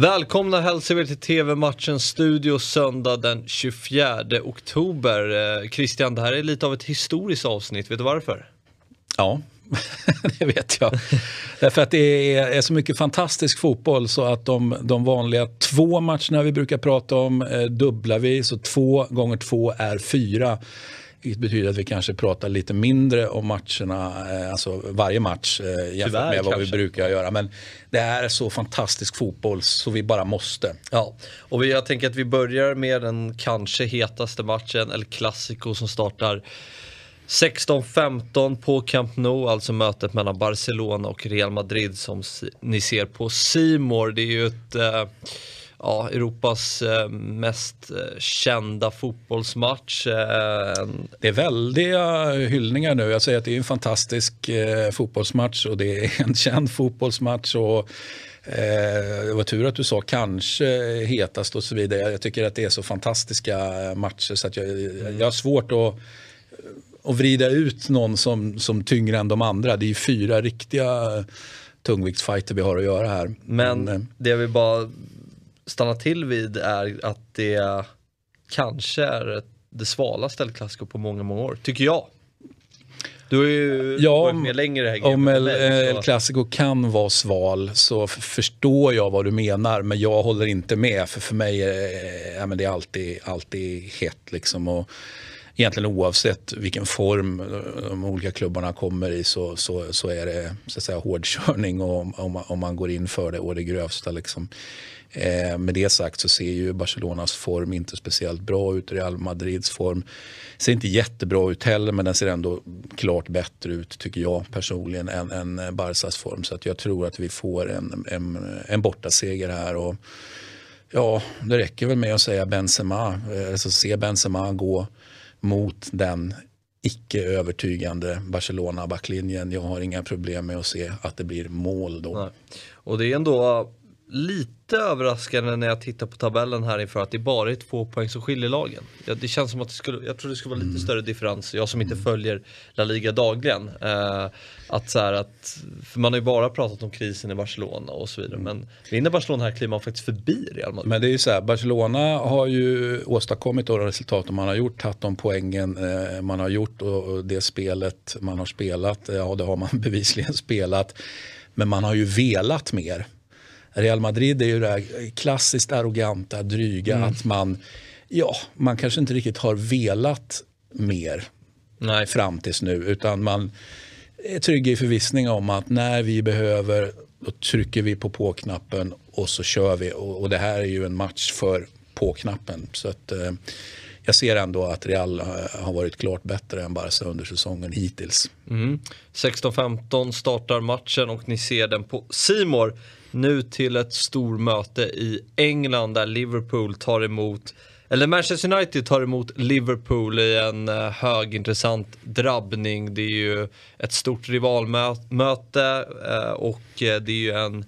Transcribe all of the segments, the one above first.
Välkomna hälsar vi till TV-matchens studio söndag den 24 oktober. Eh, Christian, det här är lite av ett historiskt avsnitt, vet du varför? Ja, det vet jag. Därför att det är, är, så mycket fantastisk fotboll så att de, de vanliga två matcherna vi brukar prata om eh, dubblar vi, så två gånger två är fyra. Vilket betyder att vi kanske pratar lite mindre om matcherna, eh, alltså varje match eh, jämfört Tyvärr, med vad kanske. vi brukar göra. Men det är så fantastisk fotboll så vi bara måste. Ja, och jag tänker att vi börjar med den kanske hetaste matchen, El Clasico som startar 16-15 på Camp Nou, alltså mötet mellan Barcelona och Real Madrid som ni ser på Simor. Det är ju ett eh, ja, Europas eh, mest eh, kända fotbollsmatch. Eh, det är väldiga hyllningar nu. Jag säger att det är en fantastisk eh, fotbollsmatch och det är en känd fotbollsmatch. Och eh, det var tur att du sa kanske hetast och så vidare. Jag tycker att det är så fantastiska matcher så att jag, jag har svårt att att vrida ut någon som, som tyngre än de andra. Det är fyra riktiga tungviktsfighter vi har att göra här. Men, Men det jag vill bara stanna till vid är att det kanske är det svalaste El Clasico på många, många år, tycker jag. Du har ju ja, varit med längre här Om El, El Clasico kan vara sval så förstår jag vad du menar men jag håller inte med för för mig är ja, men det är alltid, alltid hett liksom. Och, egentligen oavsett vilken form de olika klubbarna kommer i så, så, så är det så att säga, hårdkörning om, om, om man går in för det och det grövsta. Liksom. Eh, med det sagt så ser ju Barcelonas form inte speciellt bra ut. Real Madrids form ser inte jättebra ut heller men den ser ändå klart bättre ut tycker jag personligen än, än Barsas form. Så att jag tror att vi får en, en, en bortaseger här. Och, ja, det räcker väl med att säga Benzema, eh, alltså se Benzema gå mot den icke övertygande Barcelona-backlinjen. Jag har inga problem med att se att det blir mål då. Nej. Och det är ändå lite överraskande när jag tittar på tabellen här inför att det bara är två poäng som skiljer lagen. Ja, det känns som att det skulle, jag tror det skulle vara lite mm. större differens, jag som inte mm. följer La Liga dagligen. Eh, att så att, man har ju bara pratat om krisen i Barcelona och så vidare, mm. men vinner Barcelona här kliver man faktiskt förbi Real Madrid. Men det är ju så här, Barcelona har ju åstadkommit de resultat man har gjort, tagit de poängen eh, man har gjort och, och det spelet man har spelat, ja det har man bevisligen spelat. Men man har ju velat mer. Real Madrid är ju det här klassiskt arroganta, dryga mm. att man, ja, man kanske inte riktigt har velat mer Nej. fram tills nu utan man är trygg i förvissning om att när vi behöver då trycker vi på på-knappen och så kör vi och, och, det här är ju en match för på-knappen. Så att, eh, jag ser ändå att Real har varit klart bättre än Barca under säsongen hittills. Mm. 16-15 startar matchen och ni ser den på Simor. Nu till ett stormöte i England där Liverpool tar emot eller Manchester United tar emot Liverpool i en eh, högintressant drabbning. Det är ju ett stort rivalmöte eh, och eh, det är ju en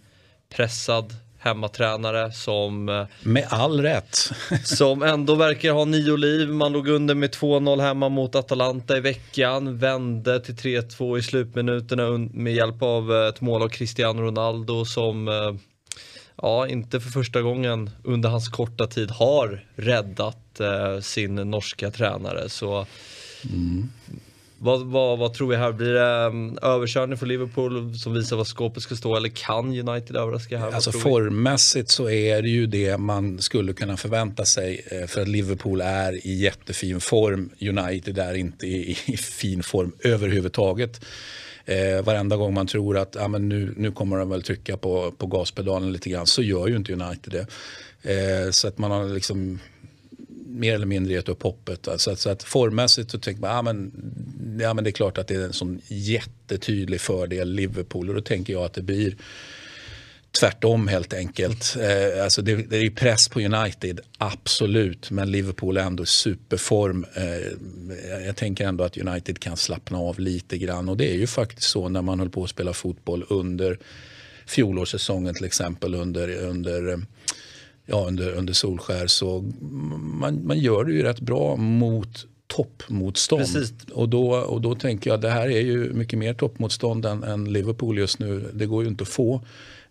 pressad hemmatränare som... Eh, med all rätt. som ändå verkar ha nio liv. Man låg under med 2-0 hemma mot Atalanta i veckan. Vände till 3-2 i slutminuterna med hjälp av eh, ett mål av Cristiano Ronaldo som eh, ja, inte för första gången under hans korta tid har räddat sin norska tränare. Så mm. Vad, vad, vad, tror vi här? Blir det um, överkörning för Liverpool som visar vad skåpet ska stå eller kan United överraska här? Alltså formmässigt så är det ju det man skulle kunna förvänta sig eh, för att Liverpool är i jättefin form. United är inte i, i fin form överhuvudtaget. Eh, varenda gång man tror att ah, men nu, nu kommer de väl trycka på, på gaspedalen lite grann så gör ju inte United det. Eh, så att man har liksom mer eller mindre gett upp hoppet. Så att, så att formmässigt så tänker man ah, men, ja, men det är klart att det är en sån jättetydlig fördel Liverpool och då tänker jag att det blir tvärtom helt enkelt. Eh, alltså det, det är press på United, absolut, men Liverpool är ändå superform. Eh, jag tänker ändå att United kan slappna av lite grann och det är ju faktiskt så när man höll på att spela fotboll under fjolårssäsongen till exempel under, under ja, under, under Solskär så man, man gör det ju rätt bra mot toppmotstånd. Precis. Och, då, och då tänker jag att det här är ju mycket mer toppmotstånd än, än Liverpool just nu. Det går ju inte att få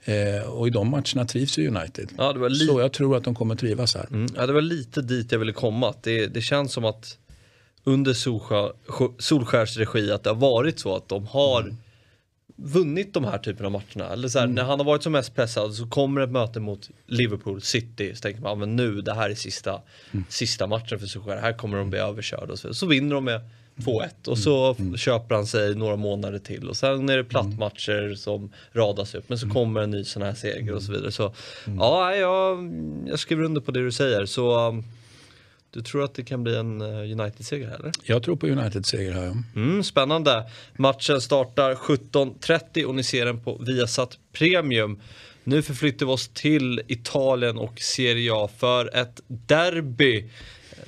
Eh, och i de matcherna trivs ju United. Ja, det var li- Så jag tror att de kommer trivas här. Mm, ja, det var lite dit jag ville komma. Att Det, det känns som att under Solskär, Solskärs regi att det har varit så att de har vunnit de här typen av matcherna. Eller så här, När han har varit som mest pressad så kommer ett möte mot Liverpool City. Så tänker man, men nu, det här är sista, sista matchen för Solskär. Här kommer de bli överkörda. Och så, så vinner de med 2-1 och så f- köper han sig några månader till. Och sen är det plattmatcher som radas upp. Men så kommer en ny sån här seger och så vidare. Så ja, jag, jag skriver under på det du säger. Så um, du tror att det kan bli en eh, United-seger eller? Jag tror på United seger här. ja. Mm, spännande. Matchen startar 17.30 och ni ser den på Viasat Premium. Nu förflyttar vi oss till Italien och Serie A för ett derby.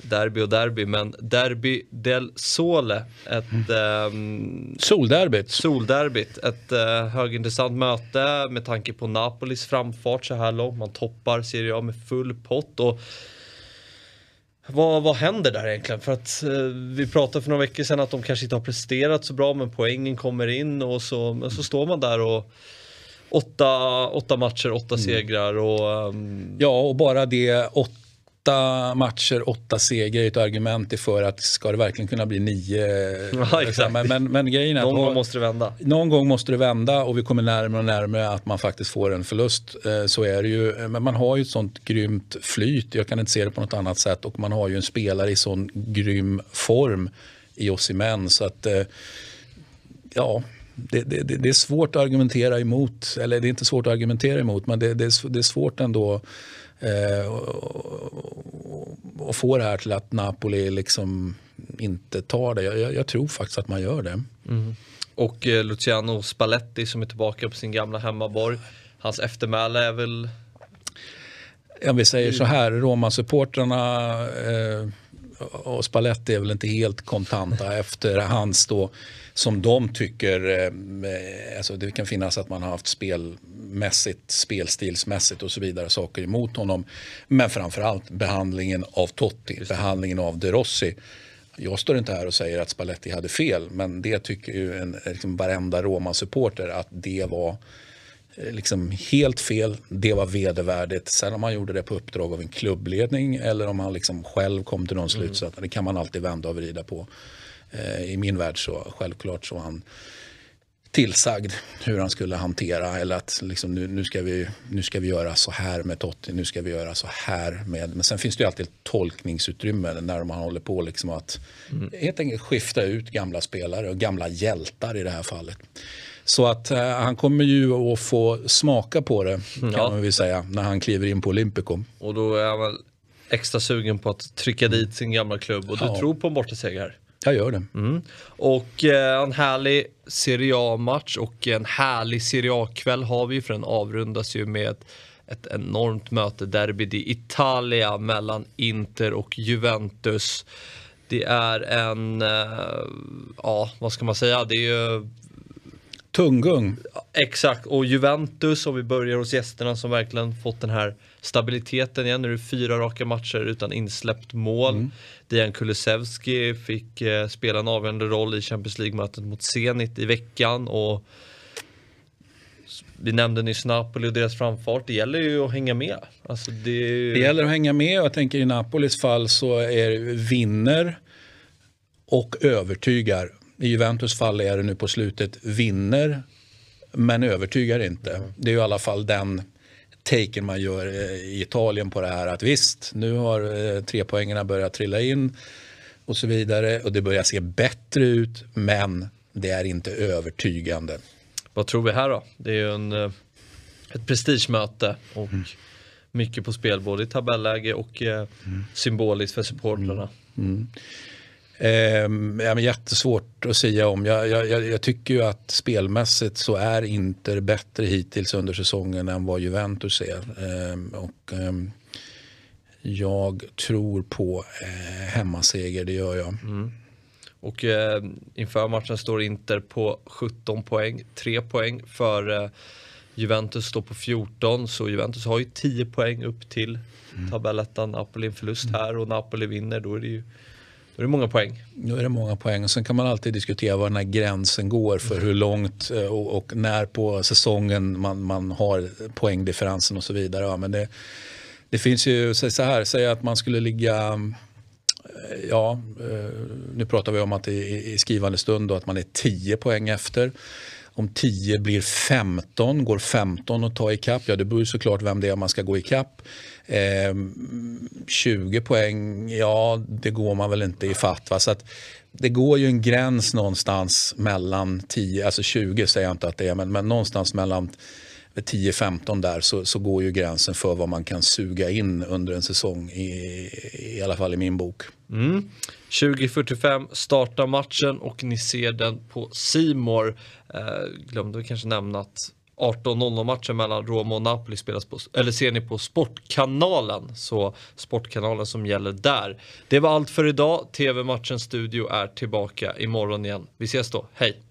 Derby och derby, men Derby del Sole. Ett ehm, Solderbyt. solderbyt. Ett eh, högintressant möte med tanke på Napolis framfart så här långt. Man toppar Serie A med full pott. Och vad, vad händer där egentligen? För att eh, vi pratade för några veckor sedan att de kanske inte har presterat så bra men poängen kommer in och så, men så står man där och åtta, åtta matcher, åtta segrar och ehm, Ja, och bara det åtta matcher, åtta segrar är ett argument för att ska det verkligen kunna bli nio. Ja, exakt. Men, men, men grejen är att någon gång måste det vända. någon gång måste det vända och vi kommer närmare och närmare att man faktiskt får en förlust. Eh, Så är det ju. Men man har ju ett sånt grymt flyt. Jag kan inte se det på något annat sätt. Och man har ju en spelare i sån grym form i Osimhen. Så att, eh, ja, det, det, det är svårt att argumentera emot. Eller det är inte svårt att argumentera emot, men det, det är svårt ändå eh, att få det här till att Napoli liksom inte tar det. Jag, jag, tror faktiskt att man gör det. Och eh, Luciano Spalletti som är tillbaka på sin gamla hemmaborg. Hans eftermäle är väl Ja, vi säger så här, Roma-supportrarna eh, och Spalletti är väl inte helt kontanta efter hans då, som de tycker, eh, alltså det kan finnas att man har haft spelmässigt, spelstilsmässigt och så vidare saker emot honom. Men framförallt behandlingen av Totti, behandlingen av De Rossi. Jag står inte här och säger att Spalletti hade fel, men det tycker ju en, liksom varenda Roma-supporter att det var eh, liksom helt fel. Det var vedervärdigt. Sen om han gjorde det på uppdrag av en klubbledning eller om han liksom själv kom till någon slutsats. Det kan man alltid vända och vrida på. Eh, I min värld så självklart så han tillsagd hur han skulle hantera eller att liksom, nu, nu, ska vi, nu ska vi göra så här med Totti, nu ska vi göra så här med. Men sen finns det ju alltid tolkningsutrymme när man håller på liksom att helt enkelt skifta ut gamla spelare och gamla hjältar i det här fallet. Så att eh, han kommer ju att få smaka på det kan Ja. man väl säga när han kliver in på Olympico. och då är han väl extra sugen på att trycka dit sin gamla klubb och du Ja. tror på en bortaseger. Jag gör det. Mm. Och eh, en härlig Serie A-match och en härlig Serie A-kväll har vi för den avrundas ju med ett enormt möte, Derby di Italia mellan Inter och Juventus. Det är en, eh, ja vad ska man säga, det är ju Tunggung. Exakt, och Juventus om vi börjar hos gästerna som verkligen fått den här stabiliteten igen. Nu är det fyra raka matcher utan insläppt mål. Dejan Kulusevski fick eh, spela en avgörande roll i Champions League-mötet mot Zenit i veckan. Och vi nämnde nyss Napoli och deras framfart. Det gäller ju att hänga med. Alltså det, ju- Det gäller att hänga med och jag tänker i Napolis fall så är vinner och övertygar. I Juventus fall är det nu på slutet vinner men övertygar inte. Det är ju i alla fall den taken man gör eh, i Italien på det här att visst, nu har eh, trepoängarna börjat trilla in och så vidare och det börjar se bättre ut men det är inte övertygande. Vad tror vi här då? Det är ju en, eh, ett prestigemöte och mycket på spel både i tabelläge och eh, symboliskt för supportrarna. Ehm, men jättesvårt att säga om. Jag, jag, jag, tycker ju att spelmässigt så är Inter bättre hittills under säsongen än vad Juventus är. Ehm, och, ehm, jag tror på eh, hemmaseger, det gör jag. Och eh, inför matchen står Inter på 17 poäng, 3 poäng för eh, Juventus står på 14 så Juventus har ju 10 poäng upp till tabellettan. Napoli en förlust här och Napoli vinner då är det ju då är det många poäng. Då är det många poäng. Sen kan man alltid diskutera var den här gränsen går för hur långt eh, och, och när på säsongen man, man har poängdifferensen och så vidare. Ja, men det, det finns ju så här, säg att man skulle ligga eh, Ja, eh, nu pratar vi om att i, i skrivande stund då att man är 10 poäng efter. Om 10 blir 15, går 15 att ta ikapp? Ja, det beror såklart vem det är man ska gå ikapp. Eh, 20 poäng, ja det går man väl inte i fatt. Va? Så att det går ju en gräns någonstans mellan 10, alltså 20 säger jag inte att det är, men, men någonstans mellan 10-15 där så, så går ju gränsen för vad man kan suga in under en säsong i, i alla fall i min bok. Mm. 20.45 startar matchen och ni ser den på Simor. Eh, glömde vi kanske nämna att 18.00 matchen mellan Roma och Napoli spelas på, eller ser ni på Sportkanalen. Så Sportkanalen som gäller där. Det var allt för idag. TV-matchens studio är tillbaka imorgon igen. Vi ses då. Hej!